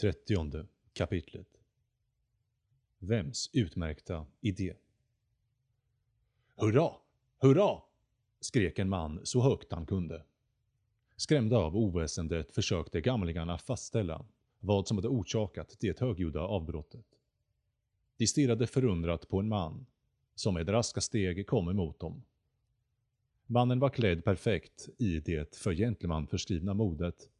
Trettionde kapitlet Vems utmärkta idé? Hurra! Hurra! skrek en man så högt han kunde. Skrämda av oväsendet försökte gamlingarna fastställa vad som hade orsakat det högljudda avbrottet. De stirrade förundrat på en man som med raska steg kom emot dem. Mannen var klädd perfekt i det för gentleman förskrivna modet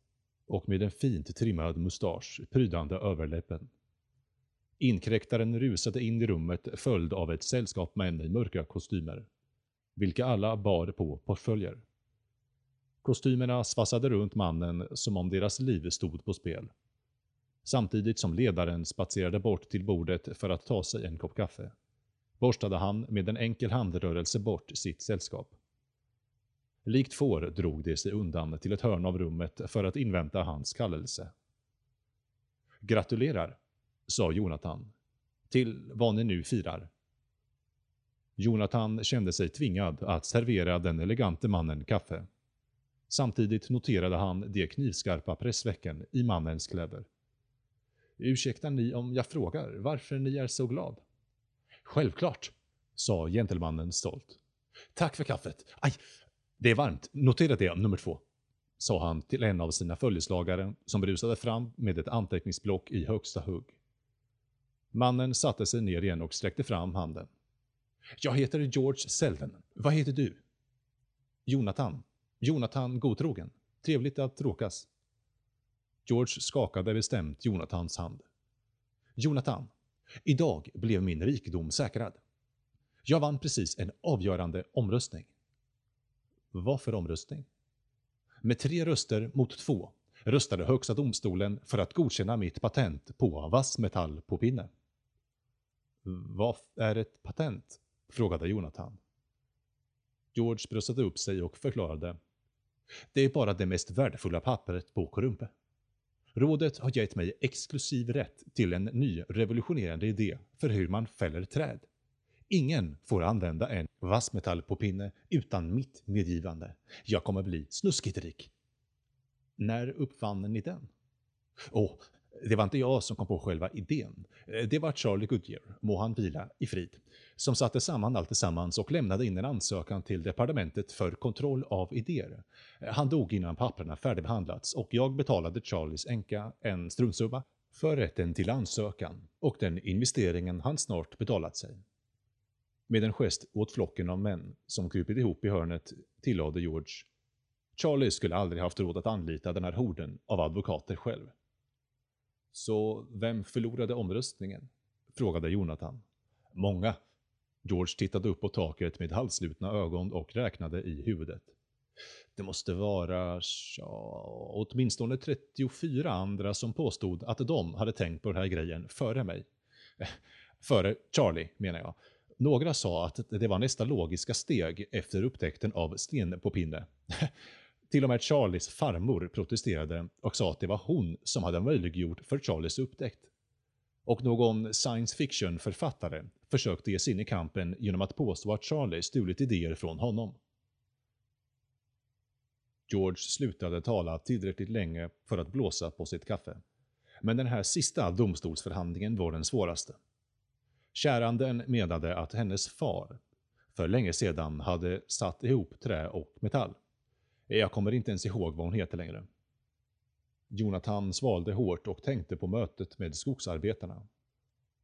och med en fint trimmad mustasch prydande överläppen. Inkräktaren rusade in i rummet följd av ett sällskap män i mörka kostymer, vilka alla bar på portföljer. Kostymerna svassade runt mannen som om deras liv stod på spel. Samtidigt som ledaren spatserade bort till bordet för att ta sig en kopp kaffe, borstade han med en enkel handrörelse bort sitt sällskap. Likt får drog de sig undan till ett hörn av rummet för att invänta hans kallelse. Gratulerar, sa Jonathan, till vad ni nu firar. Jonathan kände sig tvingad att servera den elegante mannen kaffe. Samtidigt noterade han de knivskarpa pressvecken i mannens kläder. Ursäktar ni om jag frågar varför ni är så glad? Självklart, sa gentlemannen stolt. Tack för kaffet. Aj, det är varmt, notera det nummer två, sa han till en av sina följeslagare som rusade fram med ett anteckningsblock i högsta hugg. Mannen satte sig ner igen och sträckte fram handen. Jag heter George Selven. Vad heter du? Jonathan. Jonathan Godtrogen. Trevligt att råkas. George skakade bestämt Jonathans hand. Jonathan, idag blev min rikedom säkrad. Jag vann precis en avgörande omröstning. Vad för omröstning? Med tre röster mot två röstade Högsta domstolen för att godkänna mitt patent på vassmetall på pinne. Vad är ett patent? frågade Jonathan. George bröstade upp sig och förklarade. Det är bara det mest värdefulla pappret på Korumpe. Rådet har gett mig exklusiv rätt till en ny revolutionerande idé för hur man fäller träd. Ingen får använda en vassmetall på pinne utan mitt medgivande. Jag kommer bli snuskigt rik. När uppfann ni den? Åh, oh, det var inte jag som kom på själva idén. Det var Charlie Goodyear, må han vila i frid, som satte samman allt tillsammans och lämnade in en ansökan till departementet för kontroll av idéer. Han dog innan papperna färdigbehandlats och jag betalade Charlies änka en struntsumma för rätten till ansökan och den investeringen han snart betalat sig. Med en gest åt flocken av män som krupit ihop i hörnet tillade George. Charlie skulle aldrig haft råd att anlita den här horden av advokater själv. Så vem förlorade omröstningen? frågade Jonathan. Många. George tittade upp på taket med halsslutna ögon och räknade i huvudet. Det måste vara ja, åtminstone 34 andra som påstod att de hade tänkt på den här grejen före mig. Före Charlie, menar jag. Några sa att det var nästa logiska steg efter upptäckten av sten på pinne. Till och med Charlies farmor protesterade och sa att det var hon som hade möjliggjort för Charlies upptäckt. Och någon science fiction-författare försökte ge sig in i kampen genom att påstå att Charlie stulit idéer från honom. George slutade tala tillräckligt länge för att blåsa på sitt kaffe. Men den här sista domstolsförhandlingen var den svåraste. Käranden menade att hennes far för länge sedan hade satt ihop trä och metall. Jag kommer inte ens ihåg vad hon heter längre. Jonathan svalde hårt och tänkte på mötet med skogsarbetarna.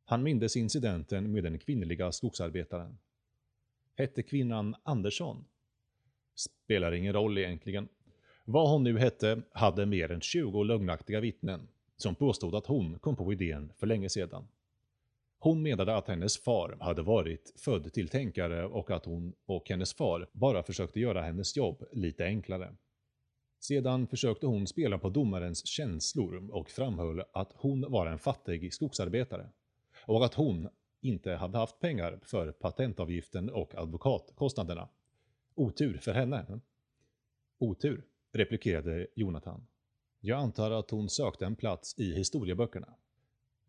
Han mindes incidenten med den kvinnliga skogsarbetaren. Hette kvinnan Andersson? Spelar ingen roll egentligen. Vad hon nu hette hade mer än 20 lögnaktiga vittnen som påstod att hon kom på idén för länge sedan. Hon menade att hennes far hade varit född till tänkare och att hon och hennes far bara försökte göra hennes jobb lite enklare. Sedan försökte hon spela på domarens känslor och framhöll att hon var en fattig skogsarbetare och att hon inte hade haft pengar för patentavgiften och advokatkostnaderna. Otur för henne. Otur, replikerade Jonathan. Jag antar att hon sökte en plats i historieböckerna.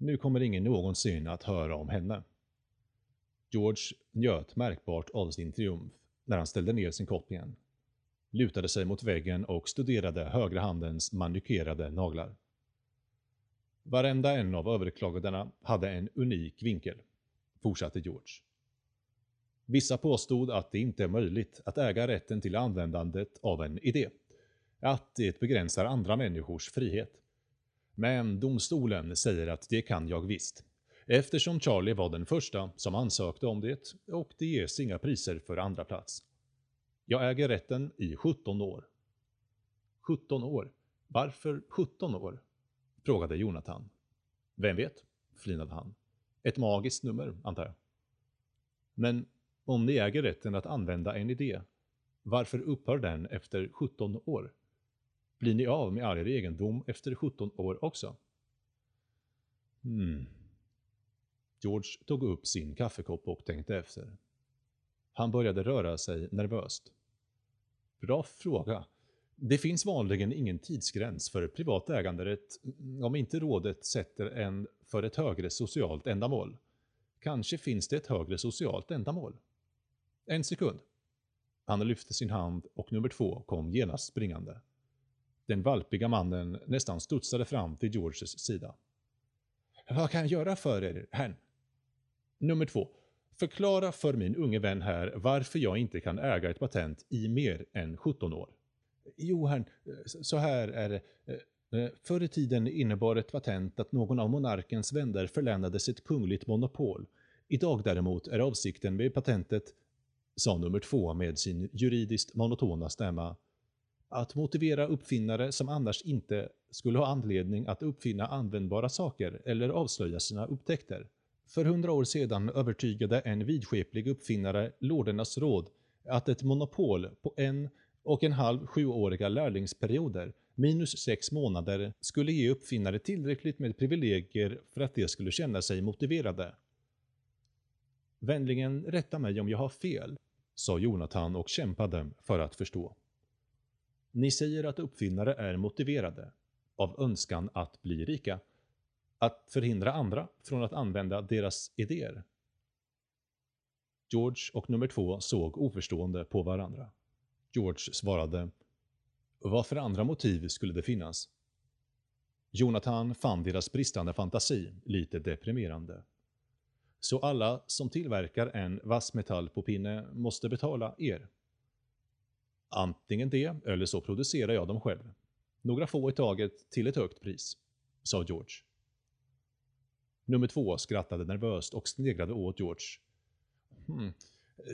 Nu kommer ingen någonsin att höra om henne. George njöt märkbart av sin triumf när han ställde ner sin kopp igen, lutade sig mot väggen och studerade högra handens manikerade naglar. Varenda en av överklagandena hade en unik vinkel, fortsatte George. Vissa påstod att det inte är möjligt att äga rätten till användandet av en idé, att det begränsar andra människors frihet. Men domstolen säger att det kan jag visst, eftersom Charlie var den första som ansökte om det och det ges inga priser för andra plats. Jag äger rätten i 17 år. 17 år? Varför 17 år? frågade Jonathan. Vem vet? flinade han. Ett magiskt nummer, antar jag. Men om ni äger rätten att använda en idé, varför upphör den efter 17 år? Blir ni av med all er egendom efter 17 år också? Hmm. George tog upp sin kaffekopp och tänkte efter. Han började röra sig nervöst. Bra fråga. Det finns vanligen ingen tidsgräns för privat äganderätt mm, om inte rådet sätter en för ett högre socialt ändamål. Kanske finns det ett högre socialt ändamål. En sekund. Han lyfte sin hand och nummer två kom genast springande. Den valpiga mannen nästan studsade fram till Georges sida. Vad kan jag göra för er, herrn? Nummer två. Förklara för min unge vän här varför jag inte kan äga ett patent i mer än 17 år. Jo, herrn, så här är det. Eh, eh, förr i tiden innebar ett patent att någon av monarkens vänner förlänades ett kungligt monopol. Idag däremot är avsikten med patentet, sa nummer två med sin juridiskt monotona stämma, att motivera uppfinnare som annars inte skulle ha anledning att uppfinna användbara saker eller avslöja sina upptäckter. För hundra år sedan övertygade en vidskeplig uppfinnare lordernas råd att ett monopol på en och en halv sjuåriga lärlingsperioder minus sex månader skulle ge uppfinnare tillräckligt med privilegier för att de skulle känna sig motiverade. Vänligen rätta mig om jag har fel, sa Jonathan och kämpade för att förstå. Ni säger att uppfinnare är motiverade av önskan att bli rika, att förhindra andra från att använda deras idéer. George och nummer två såg oförstående på varandra. George svarade Vad för andra motiv skulle det finnas? Jonathan fann deras bristande fantasi lite deprimerande. Så alla som tillverkar en vass metall på pinne måste betala er. Antingen det, eller så producerar jag dem själv. Några få i taget till ett högt pris, sa George. Nummer två skrattade nervöst och sneglade åt George. Hmm.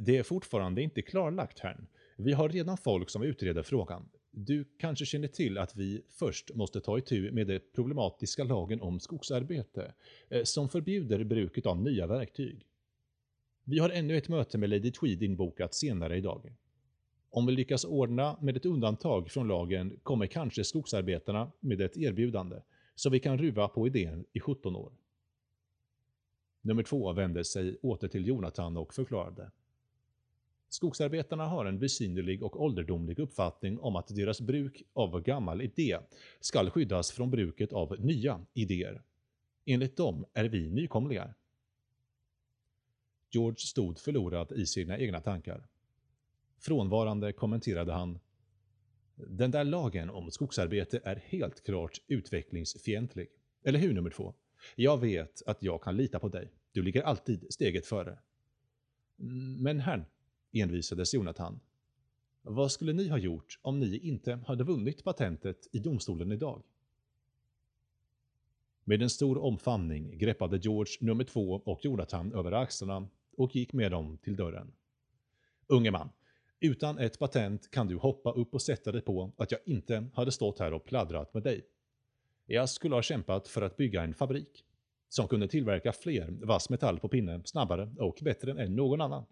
Det är fortfarande inte klarlagt, herrn. Vi har redan folk som utreder frågan. Du kanske känner till att vi först måste ta itu med den problematiska lagen om skogsarbete, eh, som förbjuder bruket av nya verktyg. Vi har ännu ett möte med Lady Tweed inbokat senare idag. Om vi lyckas ordna med ett undantag från lagen kommer kanske skogsarbetarna med ett erbjudande, så vi kan ruva på idén i 17 år. Nummer två vände sig åter till Jonathan och förklarade. Skogsarbetarna har en besynnerlig och ålderdomlig uppfattning om att deras bruk av gammal idé skall skyddas från bruket av nya idéer. Enligt dem är vi nykomlingar. George stod förlorad i sina egna tankar. Frånvarande kommenterade han Den där lagen om skogsarbete är helt klart utvecklingsfientlig. Eller hur nummer två? Jag vet att jag kan lita på dig. Du ligger alltid steget före. Men herrn, envisades Jonathan. Vad skulle ni ha gjort om ni inte hade vunnit patentet i domstolen idag? Med en stor omfamning greppade George nummer två och Jonathan över axlarna och gick med dem till dörren. Unge man, utan ett patent kan du hoppa upp och sätta dig på att jag inte hade stått här och pladdrat med dig. Jag skulle ha kämpat för att bygga en fabrik som kunde tillverka fler vass metall på pinne snabbare och bättre än någon annan.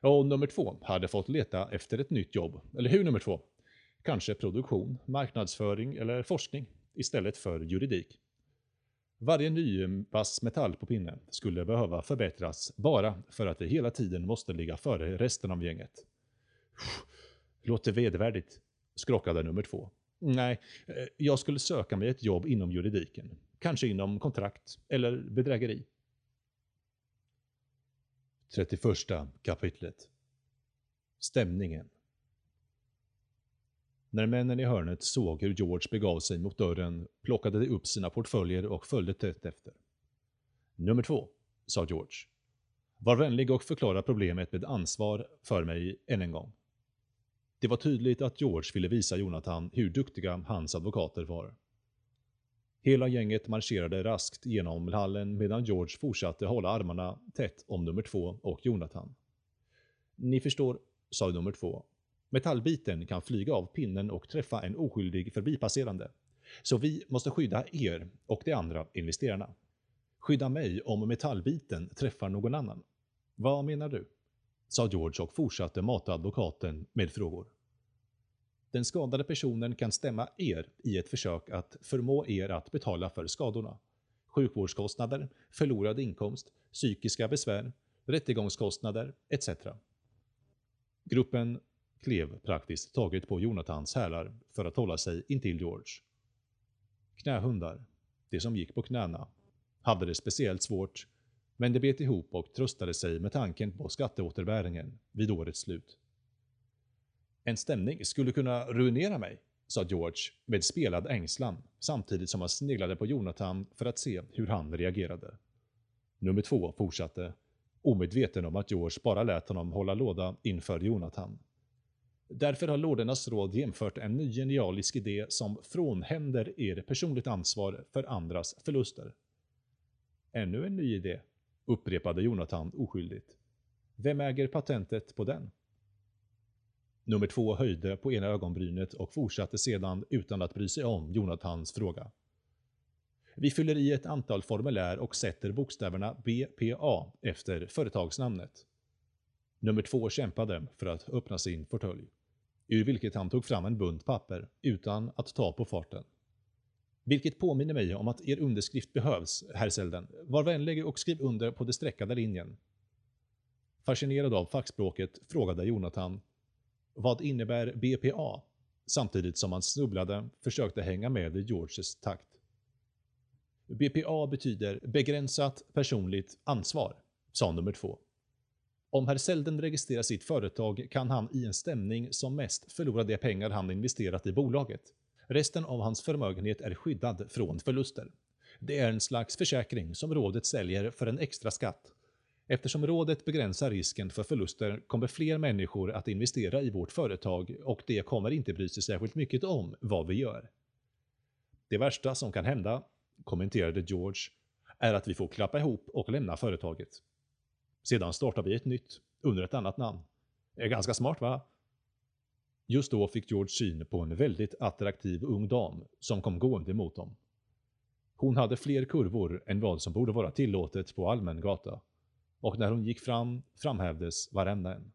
Och nummer två hade fått leta efter ett nytt jobb. Eller hur nummer två? Kanske produktion, marknadsföring eller forskning istället för juridik. Varje ny vass metall på pinne skulle behöva förbättras bara för att vi hela tiden måste ligga före resten av gänget. Låter vedervärdigt, skrockade nummer två. Nej, eh, jag skulle söka mig ett jobb inom juridiken. Kanske inom kontrakt eller bedrägeri. 31 kapitlet Stämningen När männen i hörnet såg hur George begav sig mot dörren plockade de upp sina portföljer och följde tätt efter. Nummer två, sa George. Var vänlig och förklara problemet med ansvar för mig än en gång. Det var tydligt att George ville visa Jonathan hur duktiga hans advokater var. Hela gänget marscherade raskt genom hallen medan George fortsatte hålla armarna tätt om nummer två och Jonathan. Ni förstår, sa nummer två. Metallbiten kan flyga av pinnen och träffa en oskyldig förbipasserande. Så vi måste skydda er och de andra investerarna. Skydda mig om metallbiten träffar någon annan. Vad menar du? sa George och fortsatte mata advokaten med frågor. Den skadade personen kan stämma er i ett försök att förmå er att betala för skadorna. Sjukvårdskostnader, förlorad inkomst, psykiska besvär, rättegångskostnader etc. Gruppen klev praktiskt taget på Jonathans hälar för att hålla sig intill George. Knähundar, de som gick på knäna, hade det speciellt svårt, men de bet ihop och tröstade sig med tanken på skatteåterbäringen vid årets slut. En stämning skulle kunna ruinera mig, sa George med spelad ängslan samtidigt som han sneglade på Jonathan för att se hur han reagerade. Nummer två fortsatte, omedveten om att George bara lät honom hålla låda inför Jonathan. Därför har Lordernas råd jämfört en ny genialisk idé som frånhänder er personligt ansvar för andras förluster. Ännu en ny idé, upprepade Jonathan oskyldigt. Vem äger patentet på den? Nummer två höjde på ena ögonbrynet och fortsatte sedan utan att bry sig om Jonathans fråga. Vi fyller i ett antal formulär och sätter bokstäverna BPA efter företagsnamnet. Nummer två kämpade för att öppna sin fåtölj, ur vilket han tog fram en bunt papper utan att ta på farten. Vilket påminner mig om att er underskrift behövs, herr Selden. Var vänlig och skriv under på den streckade linjen. Fascinerad av fackspråket frågade Jonathan vad innebär BPA? Samtidigt som han snubblade försökte hänga med i Georges takt. BPA betyder begränsat personligt ansvar, sa nummer två. Om herr Selden registrerar sitt företag kan han i en stämning som mest förlora de pengar han investerat i bolaget. Resten av hans förmögenhet är skyddad från förluster. Det är en slags försäkring som rådet säljer för en extra skatt. Eftersom rådet begränsar risken för förluster kommer fler människor att investera i vårt företag och det kommer inte bry sig särskilt mycket om vad vi gör. Det värsta som kan hända, kommenterade George, är att vi får klappa ihop och lämna företaget. Sedan startar vi ett nytt, under ett annat namn. Är ganska smart va? Just då fick George syn på en väldigt attraktiv ung dam som kom gående mot dem. Hon hade fler kurvor än vad som borde vara tillåtet på allmän gata och när hon gick fram framhävdes varenda en.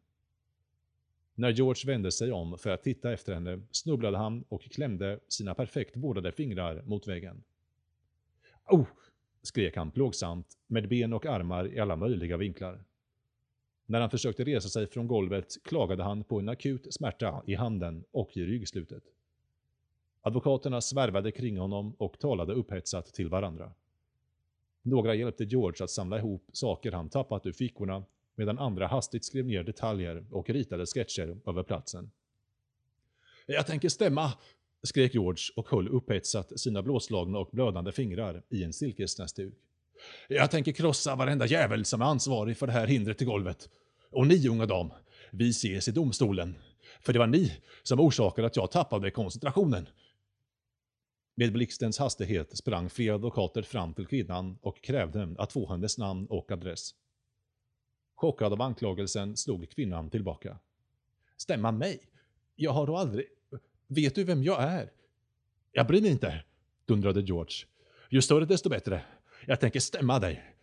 När George vände sig om för att titta efter henne snubblade han och klämde sina perfekt vårdade fingrar mot väggen. Oh! skrek han plågsamt med ben och armar i alla möjliga vinklar. När han försökte resa sig från golvet klagade han på en akut smärta i handen och i ryggslutet. Advokaterna svärvade kring honom och talade upphetsat till varandra. Några hjälpte George att samla ihop saker han tappat ur fickorna medan andra hastigt skrev ner detaljer och ritade sketcher över platsen. Jag tänker stämma, skrek George och höll upphetsat sina blåslagna och blödande fingrar i en silkesnäsduk. Jag tänker krossa varenda jävel som är ansvarig för det här hindret i golvet. Och ni, unga dam, vi ses i domstolen. För det var ni som orsakade att jag tappade koncentrationen. Med blixtens hastighet sprang flera advokater fram till kvinnan och krävde att få hennes namn och adress. Chockad av anklagelsen slog kvinnan tillbaka. Stämma mig? Jag har då aldrig... Vet du vem jag är? Jag bryr mig inte, dundrade George. Ju större desto bättre. Jag tänker stämma dig.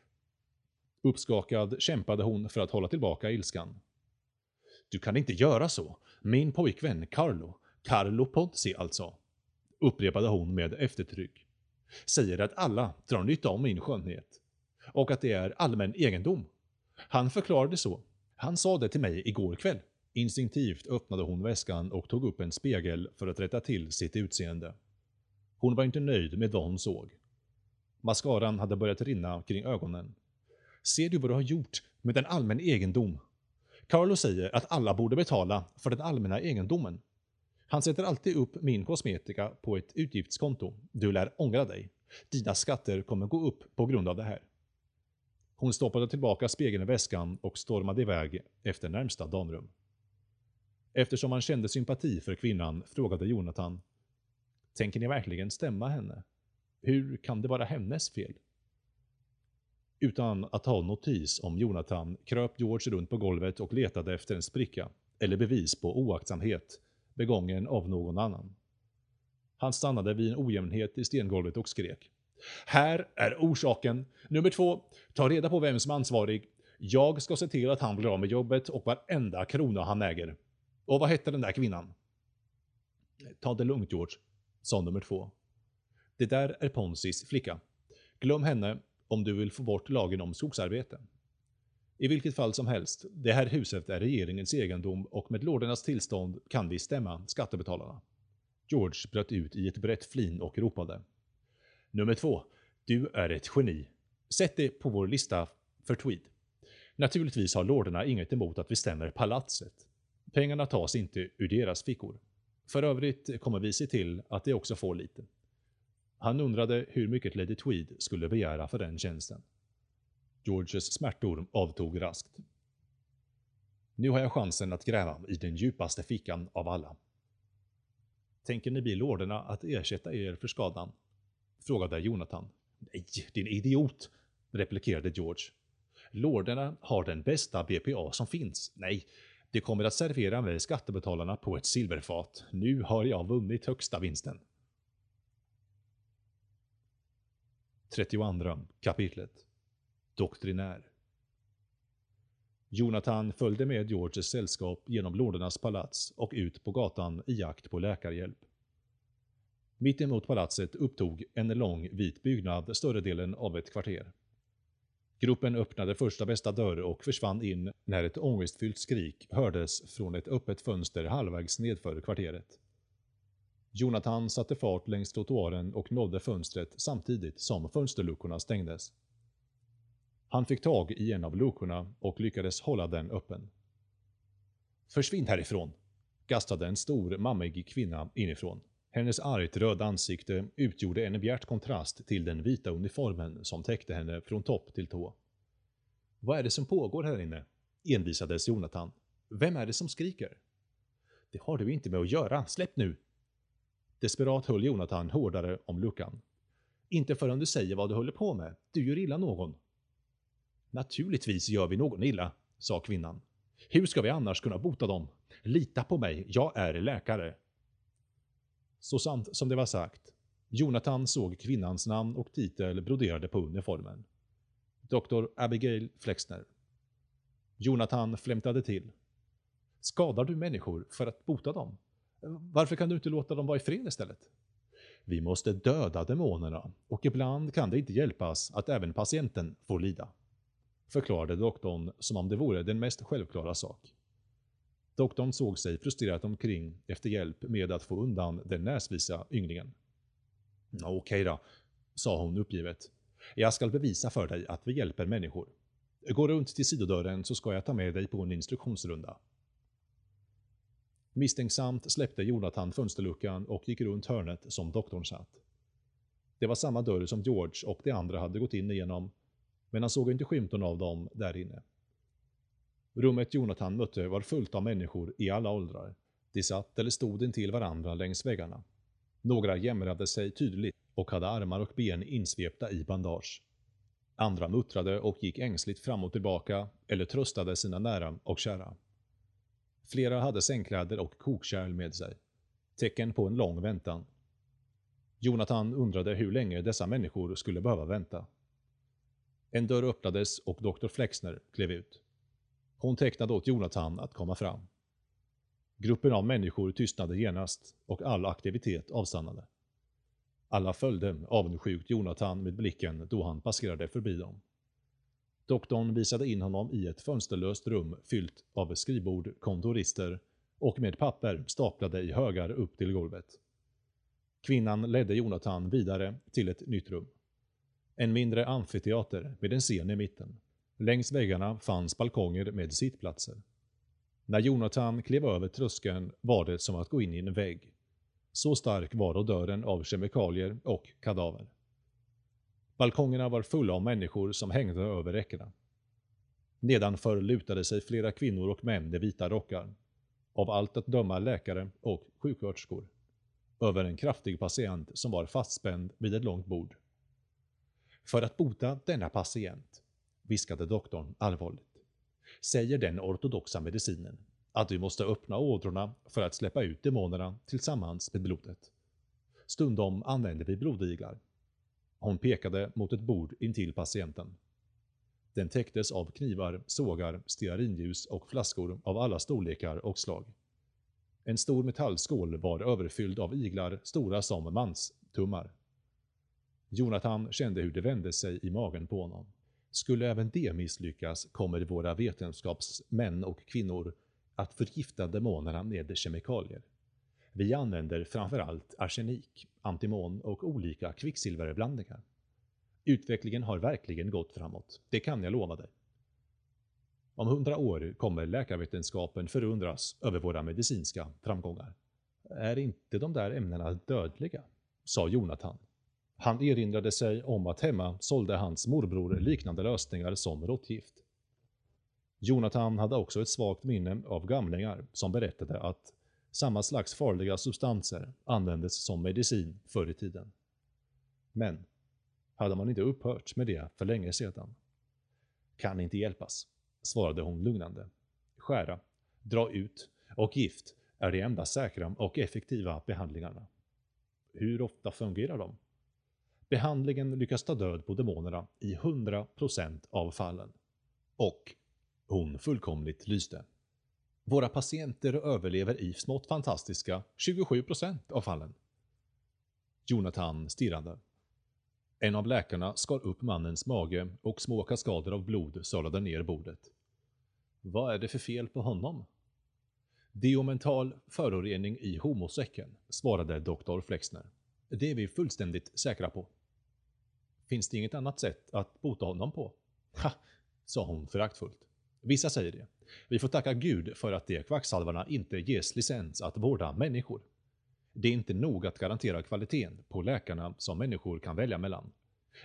Uppskakad kämpade hon för att hålla tillbaka ilskan. Du kan inte göra så. Min pojkvän Carlo, Carlo Ponzi alltså, upprepade hon med eftertryck, säger att alla drar nytta av min skönhet. Och att det är allmän egendom. Han förklarade så. Han sa det till mig igår kväll. Instinktivt öppnade hon väskan och tog upp en spegel för att rätta till sitt utseende. Hon var inte nöjd med vad hon såg. Mascaran hade börjat rinna kring ögonen. Ser du vad du har gjort med den allmän egendom? Carlo säger att alla borde betala för den allmänna egendomen. Han sätter alltid upp min kosmetika på ett utgiftskonto. Du lär ångra dig. Dina skatter kommer gå upp på grund av det här. Hon stoppade tillbaka spegeln i väskan och stormade iväg efter närmsta damrum. Eftersom han kände sympati för kvinnan frågade Jonathan Tänker ni verkligen stämma henne? Hur kan det vara hennes fel? Utan att ha notis om Jonathan kröp George runt på golvet och letade efter en spricka, eller bevis på oaktsamhet, begången av någon annan. Han stannade vid en ojämnhet i stengolvet och skrek. Här är orsaken. Nummer två, ta reda på vem som är ansvarig. Jag ska se till att han blir av med jobbet och varenda krona han äger. Och vad hette den där kvinnan? Ta det lugnt George, sa nummer två. Det där är Ponsis flicka. Glöm henne om du vill få bort lagen om skogsarbete. I vilket fall som helst, det här huset är regeringens egendom och med lordernas tillstånd kan vi stämma skattebetalarna. George bröt ut i ett brett flin och ropade. Nummer två. Du är ett geni. Sätt det på vår lista för tweed. Naturligtvis har lorderna inget emot att vi stämmer palatset. Pengarna tas inte ur deras fickor. För övrigt kommer vi se till att de också får lite. Han undrade hur mycket Lady Tweed skulle begära för den tjänsten. Georges smärtor avtog raskt. Nu har jag chansen att gräva i den djupaste fickan av alla. Tänker ni bli lorderna att ersätta er för skadan? Frågade Jonathan. Nej, din idiot! replikerade George. Lorderna har den bästa BPA som finns. Nej, de kommer att servera mig skattebetalarna på ett silverfat. Nu har jag vunnit högsta vinsten. 32 kapitlet Doktrinär Jonathan följde med Georges sällskap genom lordernas palats och ut på gatan i jakt på läkarhjälp. Mitt emot palatset upptog en lång vit byggnad större delen av ett kvarter. Gruppen öppnade första bästa dörr och försvann in när ett ångestfyllt skrik hördes från ett öppet fönster halvvägs nedför kvarteret. Jonathan satte fart längs trottoaren och nådde fönstret samtidigt som fönsterluckorna stängdes. Han fick tag i en av luckorna och lyckades hålla den öppen. Försvinn härifrån! gastade en stor, mammig kvinna inifrån. Hennes argt röda ansikte utgjorde en bjärt kontrast till den vita uniformen som täckte henne från topp till tå. Vad är det som pågår här inne? envisades Jonathan. Vem är det som skriker? Det har du inte med att göra, släpp nu! Desperat höll Jonathan hårdare om luckan. Inte förrän du säger vad du håller på med. Du gör illa någon. Naturligtvis gör vi någon illa, sa kvinnan. Hur ska vi annars kunna bota dem? Lita på mig, jag är läkare. Så sant som det var sagt. Jonathan såg kvinnans namn och titel broderade på uniformen. Dr. Abigail Flexner. Jonathan flämtade till. Skadar du människor för att bota dem? Varför kan du inte låta dem vara i fred istället? Vi måste döda demonerna och ibland kan det inte hjälpas att även patienten får lida. Förklarade doktorn som om det vore den mest självklara sak. Doktorn såg sig frustrerat omkring efter hjälp med att få undan den näsvisa ynglingen. Okej då, sa hon uppgivet. Jag skall bevisa för dig att vi hjälper människor. Gå runt till sidodörren så ska jag ta med dig på en instruktionsrunda. Misstänksamt släppte Jonathan fönsterluckan och gick runt hörnet som doktorn satt. Det var samma dörr som George och de andra hade gått in igenom, men han såg inte skymten av dem där inne. Rummet Jonathan mötte var fullt av människor i alla åldrar. De satt eller stod intill varandra längs väggarna. Några jämrade sig tydligt och hade armar och ben insvepta i bandage. Andra muttrade och gick ängsligt fram och tillbaka eller tröstade sina nära och kära. Flera hade sängkläder och kokkärl med sig. Tecken på en lång väntan. Jonathan undrade hur länge dessa människor skulle behöva vänta. En dörr öppnades och Dr. Flexner klev ut. Hon tecknade åt Jonathan att komma fram. Gruppen av människor tystnade genast och all aktivitet avstannade. Alla följde avundsjukt Jonathan med blicken då han passerade förbi dem. Doktorn visade in honom i ett fönsterlöst rum fyllt av skrivbord, kontorister och med papper staplade i högar upp till golvet. Kvinnan ledde Jonathan vidare till ett nytt rum. En mindre amfiteater med en scen i mitten. Längs väggarna fanns balkonger med sittplatser. När Jonathan klev över tröskeln var det som att gå in i en vägg. Så stark var odören av kemikalier och kadaver. Balkongerna var fulla av människor som hängde över räckena. Nedanför lutade sig flera kvinnor och män i vita rockar. Av allt att döma läkare och sjuksköterskor. Över en kraftig patient som var fastspänd vid ett långt bord. För att bota denna patient, viskade doktorn allvarligt, säger den ortodoxa medicinen att vi måste öppna ådrorna för att släppa ut demonerna tillsammans med blodet. Stundom använder vi blodiglar. Hon pekade mot ett bord intill patienten. Den täcktes av knivar, sågar, stearinljus och flaskor av alla storlekar och slag. En stor metallskål var överfylld av iglar stora som manstummar. Jonathan kände hur det vände sig i magen på honom. Skulle även det misslyckas kommer våra vetenskapsmän och kvinnor att förgifta demonerna med kemikalier. Vi använder framförallt arsenik, antimon och olika kvicksilverblandningar. Utvecklingen har verkligen gått framåt, det kan jag lova dig. Om hundra år kommer läkarvetenskapen förundras över våra medicinska framgångar. Är inte de där ämnena dödliga? sa Jonathan. Han erinrade sig om att hemma sålde hans morbror liknande lösningar som råttgift. Jonathan hade också ett svagt minne av gamlingar som berättade att samma slags farliga substanser användes som medicin förr i tiden. Men hade man inte upphört med det för länge sedan. Kan inte hjälpas, svarade hon lugnande. Skära, dra ut och gift är de enda säkra och effektiva behandlingarna. Hur ofta fungerar de? Behandlingen lyckas ta död på demonerna i 100% av fallen. Och hon fullkomligt lyste. Våra patienter överlever i smått fantastiska 27% av fallen. Jonathan stirrade. En av läkarna skar upp mannens mage och små kaskader av blod sölade ner bordet. Vad är det för fel på honom? Diomental förorening i homosäcken, svarade doktor Flexner. Det är vi fullständigt säkra på. Finns det inget annat sätt att bota honom på? Ha, sa hon föraktfullt. Vissa säger det. Vi får tacka Gud för att de kvacksalvarna inte ges licens att vårda människor. Det är inte nog att garantera kvaliteten på läkarna som människor kan välja mellan.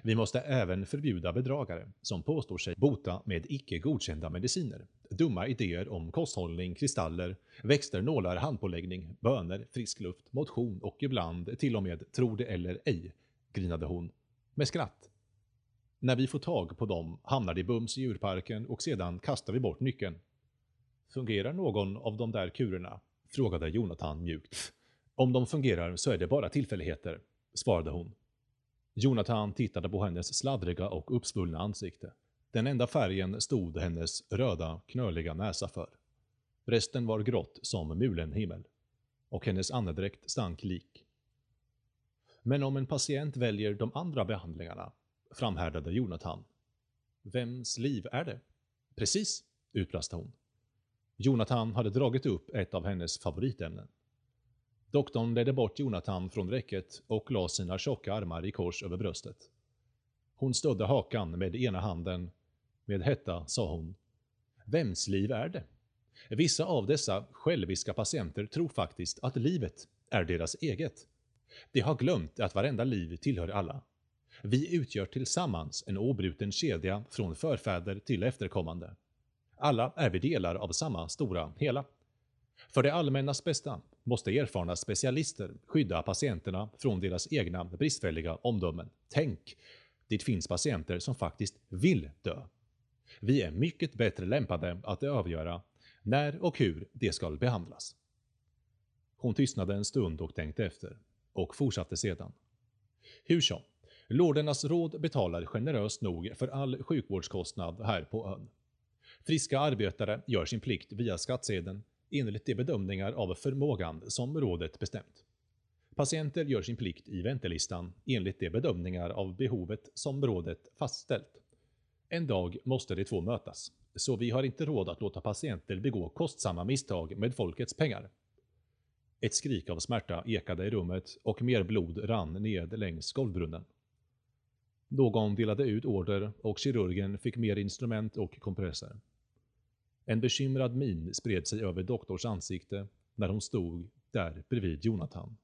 Vi måste även förbjuda bedragare som påstår sig bota med icke godkända mediciner. Dumma idéer om kosthållning, kristaller, växter, nålar, handpåläggning, böner, frisk luft, motion och ibland till och med tro det eller ej, grinade hon med skratt. När vi får tag på dem hamnar de bums i djurparken och sedan kastar vi bort nyckeln. Fungerar någon av de där kurerna? frågade Jonathan mjukt. Om de fungerar så är det bara tillfälligheter, svarade hon. Jonathan tittade på hennes sladdriga och uppsvullna ansikte. Den enda färgen stod hennes röda, knöliga näsa för. Resten var grått som mulen himmel. Och hennes andedräkt stank lik. Men om en patient väljer de andra behandlingarna, framhärdade Jonathan. Vems liv är det? Precis, utbrast hon. Jonathan hade dragit upp ett av hennes favoritämnen. Doktorn ledde bort Jonathan från räcket och la sina tjocka armar i kors över bröstet. Hon stödde hakan med ena handen. Med hetta sa hon. Vems liv är det? Vissa av dessa själviska patienter tror faktiskt att livet är deras eget. De har glömt att varenda liv tillhör alla. Vi utgör tillsammans en obruten kedja från förfäder till efterkommande. Alla är vi delar av samma stora hela. För det allmännas bästa måste erfarna specialister skydda patienterna från deras egna bristfälliga omdömen. Tänk, det finns patienter som faktiskt vill dö. Vi är mycket bättre lämpade att avgöra när och hur det ska behandlas. Hon tystnade en stund och tänkte efter och fortsatte sedan. Hur som, Lordernas råd betalar generöst nog för all sjukvårdskostnad här på ön. Friska arbetare gör sin plikt via skattsedeln enligt de bedömningar av förmågan som rådet bestämt. Patienter gör sin plikt i väntelistan enligt de bedömningar av behovet som rådet fastställt. En dag måste de två mötas, så vi har inte råd att låta patienter begå kostsamma misstag med folkets pengar. Ett skrik av smärta ekade i rummet och mer blod rann ned längs golvbrunnen. Någon delade ut order och kirurgen fick mer instrument och kompresser. En bekymrad min spred sig över doktors ansikte när hon stod där bredvid Jonathan.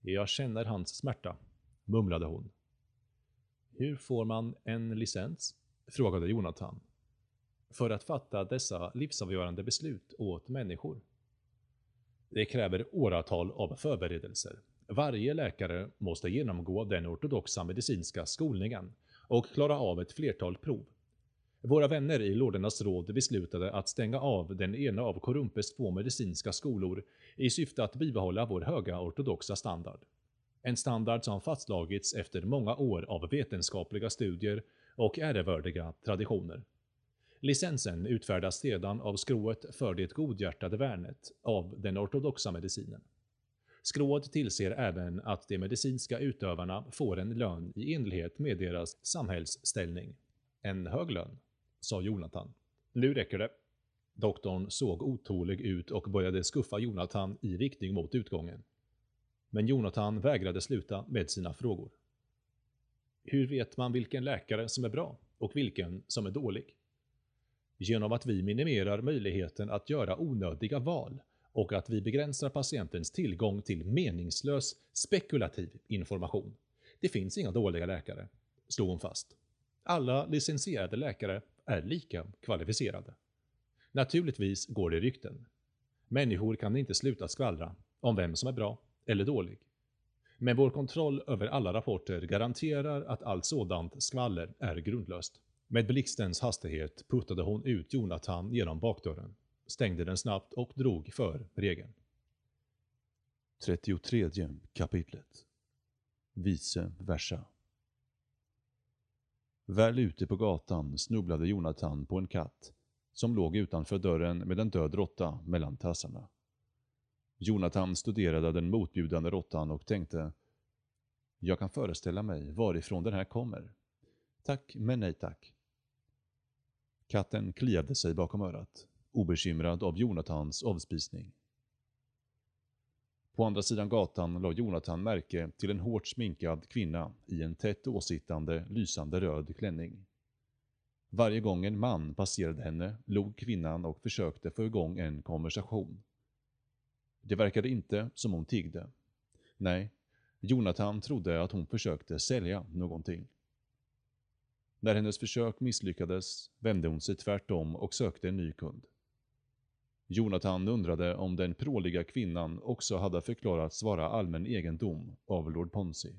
Jag känner hans smärta, mumlade hon. Hur får man en licens? frågade Jonathan. För att fatta dessa livsavgörande beslut åt människor. Det kräver åratal av förberedelser. Varje läkare måste genomgå den ortodoxa medicinska skolningen och klara av ett flertal prov. Våra vänner i Lordernas råd beslutade att stänga av den ena av Korumpes två medicinska skolor i syfte att bibehålla vår höga ortodoxa standard. En standard som fastslagits efter många år av vetenskapliga studier och ärevördiga traditioner. Licensen utfärdas sedan av skrået för det godhjärtade värnet av den ortodoxa medicinen. Skrået tillser även att de medicinska utövarna får en lön i enlighet med deras samhällsställning. En hög lön, sa Jonathan. Nu räcker det. Doktorn såg otålig ut och började skuffa Jonathan i riktning mot utgången. Men Jonathan vägrade sluta med sina frågor. Hur vet man vilken läkare som är bra och vilken som är dålig? Genom att vi minimerar möjligheten att göra onödiga val och att vi begränsar patientens tillgång till meningslös, spekulativ information. Det finns inga dåliga läkare, slog hon fast. Alla licensierade läkare är lika kvalificerade. Naturligtvis går det rykten. Människor kan inte sluta skvallra om vem som är bra eller dålig. Men vår kontroll över alla rapporter garanterar att allt sådant skvaller är grundlöst. Med blixtens hastighet puttade hon ut Jonathan genom bakdörren, stängde den snabbt och drog för regeln. 33 kapitlet Vice versa Väl ute på gatan snubblade Jonathan på en katt som låg utanför dörren med en död råtta mellan tassarna. Jonathan studerade den motbjudande råttan och tänkte Jag kan föreställa mig varifrån den här kommer. Tack, men nej tack. Katten kliade sig bakom örat, obekymrad av Jonathans avspisning. På andra sidan gatan la Jonathan märke till en hårt sminkad kvinna i en tätt åsittande, lysande röd klänning. Varje gång en man passerade henne log kvinnan och försökte få igång en konversation. Det verkade inte som hon tiggde. Nej, Jonathan trodde att hon försökte sälja någonting. När hennes försök misslyckades vände hon sig tvärtom och sökte en ny kund. Jonathan undrade om den pråliga kvinnan också hade förklarats vara allmän egendom av Lord Ponsi.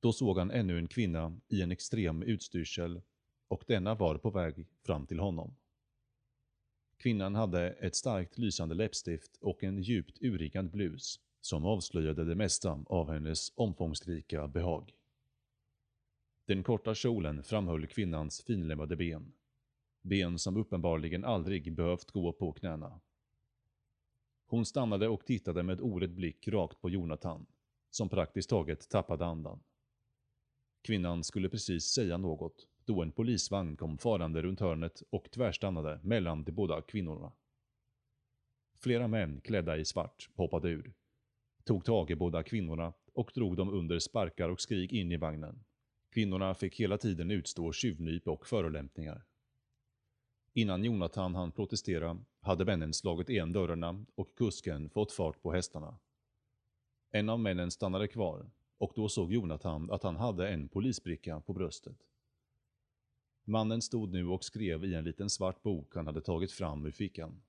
Då såg han ännu en kvinna i en extrem utstyrsel och denna var på väg fram till honom. Kvinnan hade ett starkt lysande läppstift och en djupt urikad blus som avslöjade det mesta av hennes omfångsrika behag. Den korta kjolen framhöll kvinnans finlemmade ben. Ben som uppenbarligen aldrig behövt gå på knäna. Hon stannade och tittade med orädd blick rakt på Jonathan, som praktiskt taget tappade andan. Kvinnan skulle precis säga något då en polisvagn kom farande runt hörnet och tvärstannade mellan de båda kvinnorna. Flera män klädda i svart hoppade ur, tog tag i båda kvinnorna och drog dem under sparkar och skrik in i vagnen. Kvinnorna fick hela tiden utstå tjuvnyp och förolämpningar. Innan Jonathan hann protestera hade männen slagit igen dörrarna och kusken fått fart på hästarna. En av männen stannade kvar och då såg Jonathan att han hade en polisbricka på bröstet. Mannen stod nu och skrev i en liten svart bok han hade tagit fram ur fickan.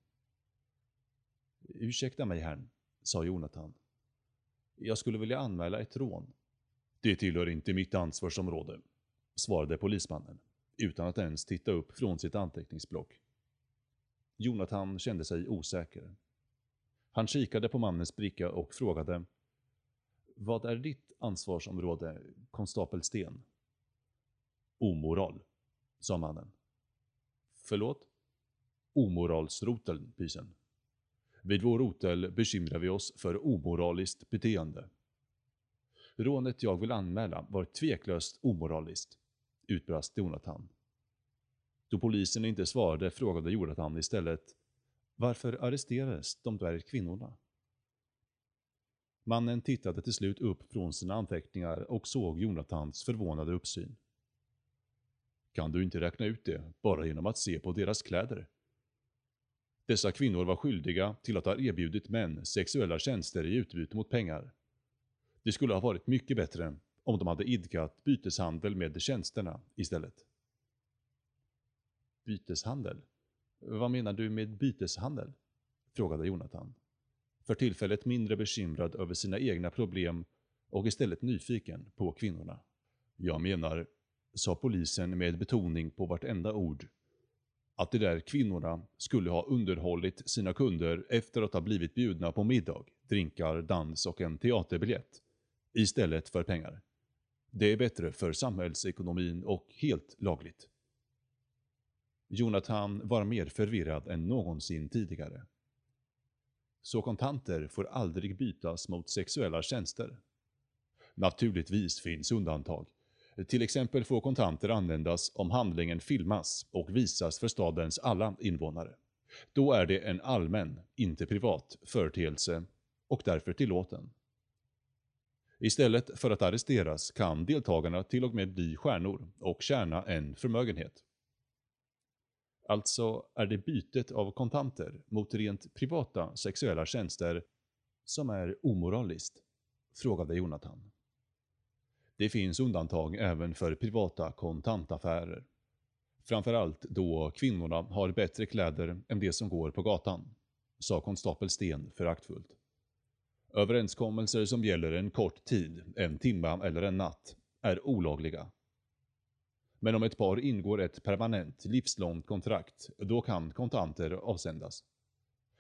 Ursäkta mig herrn, sa Jonathan. Jag skulle vilja anmäla ett rån. Det tillhör inte mitt ansvarsområde, svarade polismannen, utan att ens titta upp från sitt anteckningsblock. Jonathan kände sig osäker. Han kikade på mannens bricka och frågade Vad är ditt ansvarsområde, konstapel Sten? Omoral, sa mannen. Förlåt? Omoralsroteln, pysen. Vid vår rotel bekymrar vi oss för omoraliskt beteende. Rånet jag vill anmäla var tveklöst omoraliskt, utbrast Jonathan. Då polisen inte svarade frågade Jonathan istället Varför arresterades de där kvinnorna? Mannen tittade till slut upp från sina anteckningar och såg Jonathans förvånade uppsyn. Kan du inte räkna ut det bara genom att se på deras kläder? Dessa kvinnor var skyldiga till att ha erbjudit män sexuella tjänster i utbyte mot pengar. Det skulle ha varit mycket bättre om de hade idkat byteshandel med tjänsterna istället. Byteshandel? Vad menar du med byteshandel? frågade Jonathan. För tillfället mindre bekymrad över sina egna problem och istället nyfiken på kvinnorna. Jag menar, sa polisen med betoning på vartenda ord, att de där kvinnorna skulle ha underhållit sina kunder efter att ha blivit bjudna på middag, drinkar, dans och en teaterbiljett, istället för pengar. Det är bättre för samhällsekonomin och helt lagligt. Jonathan var mer förvirrad än någonsin tidigare. Så kontanter får aldrig bytas mot sexuella tjänster? Naturligtvis finns undantag. Till exempel får kontanter användas om handlingen filmas och visas för stadens alla invånare. Då är det en allmän, inte privat, företeelse och därför tillåten. Istället för att arresteras kan deltagarna till och med bli stjärnor och tjäna en förmögenhet. Alltså är det bytet av kontanter mot rent privata sexuella tjänster som är omoraliskt? Frågade Jonathan. Det finns undantag även för privata kontantaffärer. Framförallt då kvinnorna har bättre kläder än de som går på gatan, sa konstapel Sten föraktfullt. Överenskommelser som gäller en kort tid, en timma eller en natt, är olagliga. Men om ett par ingår ett permanent, livslångt kontrakt, då kan kontanter avsändas.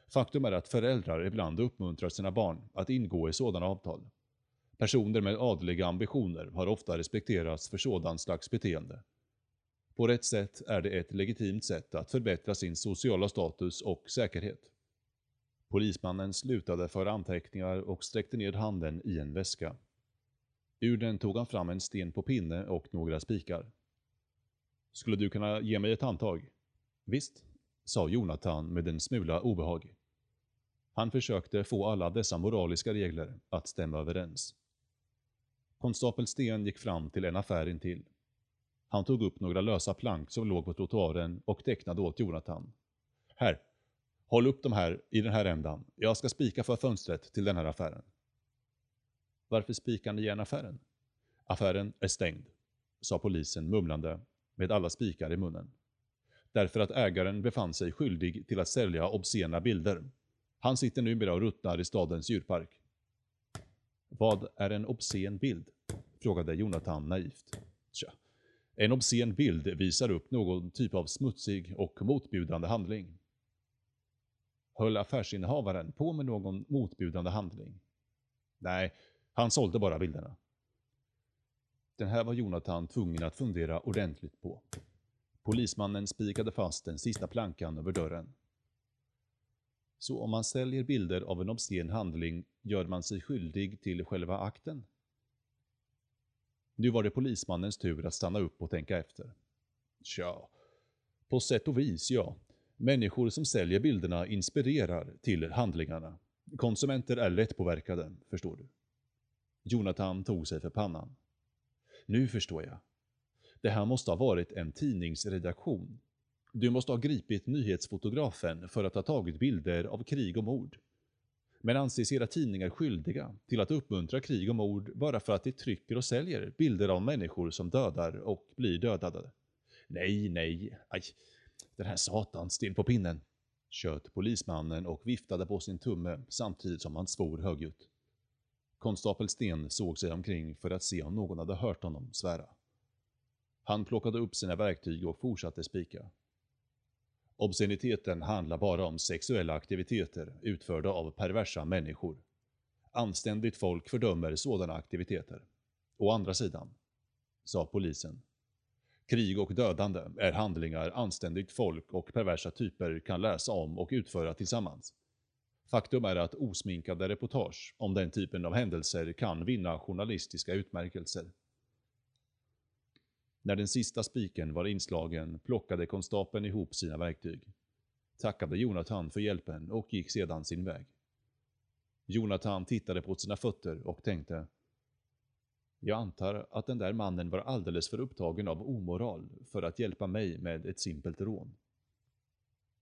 Faktum är att föräldrar ibland uppmuntrar sina barn att ingå i sådana avtal. Personer med adliga ambitioner har ofta respekterats för sådant slags beteende. På rätt sätt är det ett legitimt sätt att förbättra sin sociala status och säkerhet. Polismannen slutade föra anteckningar och sträckte ner handen i en väska. Ur den tog han fram en sten på pinne och några spikar. Skulle du kunna ge mig ett handtag? Visst, sa Jonathan med en smula obehag. Han försökte få alla dessa moraliska regler att stämma överens. Konstapel Sten gick fram till en affär intill. Han tog upp några lösa plank som låg på trottoaren och tecknade åt Jonathan. Här, håll upp de här i den här ändan. Jag ska spika för fönstret till den här affären. Varför spikar ni igen affären? Affären är stängd, sa polisen mumlande med alla spikar i munnen. Därför att ägaren befann sig skyldig till att sälja obscena bilder. Han sitter numera och ruttnar i stadens djurpark. Vad är en obscen bild? frågade Jonathan naivt. Tja, en obscen bild visar upp någon typ av smutsig och motbjudande handling. Höll affärsinnehavaren på med någon motbjudande handling? Nej, han sålde bara bilderna. Den här var Jonathan tvungen att fundera ordentligt på. Polismannen spikade fast den sista plankan över dörren. Så om man säljer bilder av en obscen handling gör man sig skyldig till själva akten? Nu var det polismannens tur att stanna upp och tänka efter. Tja, på sätt och vis ja. Människor som säljer bilderna inspirerar till handlingarna. Konsumenter är lättpåverkade, förstår du. Jonathan tog sig för pannan. Nu förstår jag. Det här måste ha varit en tidningsredaktion. Du måste ha gripit nyhetsfotografen för att ha tagit bilder av krig och mord. Men anses era tidningar skyldiga till att uppmuntra krig och mord bara för att de trycker och säljer bilder av människor som dödar och blir dödade? Nej, nej, aj, den här satan, still på pinnen, tjöt polismannen och viftade på sin tumme samtidigt som han svor högljutt. Konstapel Sten såg sig omkring för att se om någon hade hört honom svära. Han plockade upp sina verktyg och fortsatte spika. Obsceniteten handlar bara om sexuella aktiviteter utförda av perversa människor. Anständigt folk fördömer sådana aktiviteter. Å andra sidan, sa polisen, krig och dödande är handlingar anständigt folk och perversa typer kan läsa om och utföra tillsammans. Faktum är att osminkade reportage om den typen av händelser kan vinna journalistiska utmärkelser. När den sista spiken var inslagen plockade konstapeln ihop sina verktyg, tackade Jonathan för hjälpen och gick sedan sin väg. Jonathan tittade på sina fötter och tänkte jag antar att den där mannen var alldeles för upptagen av omoral för att hjälpa mig med ett simpelt rån.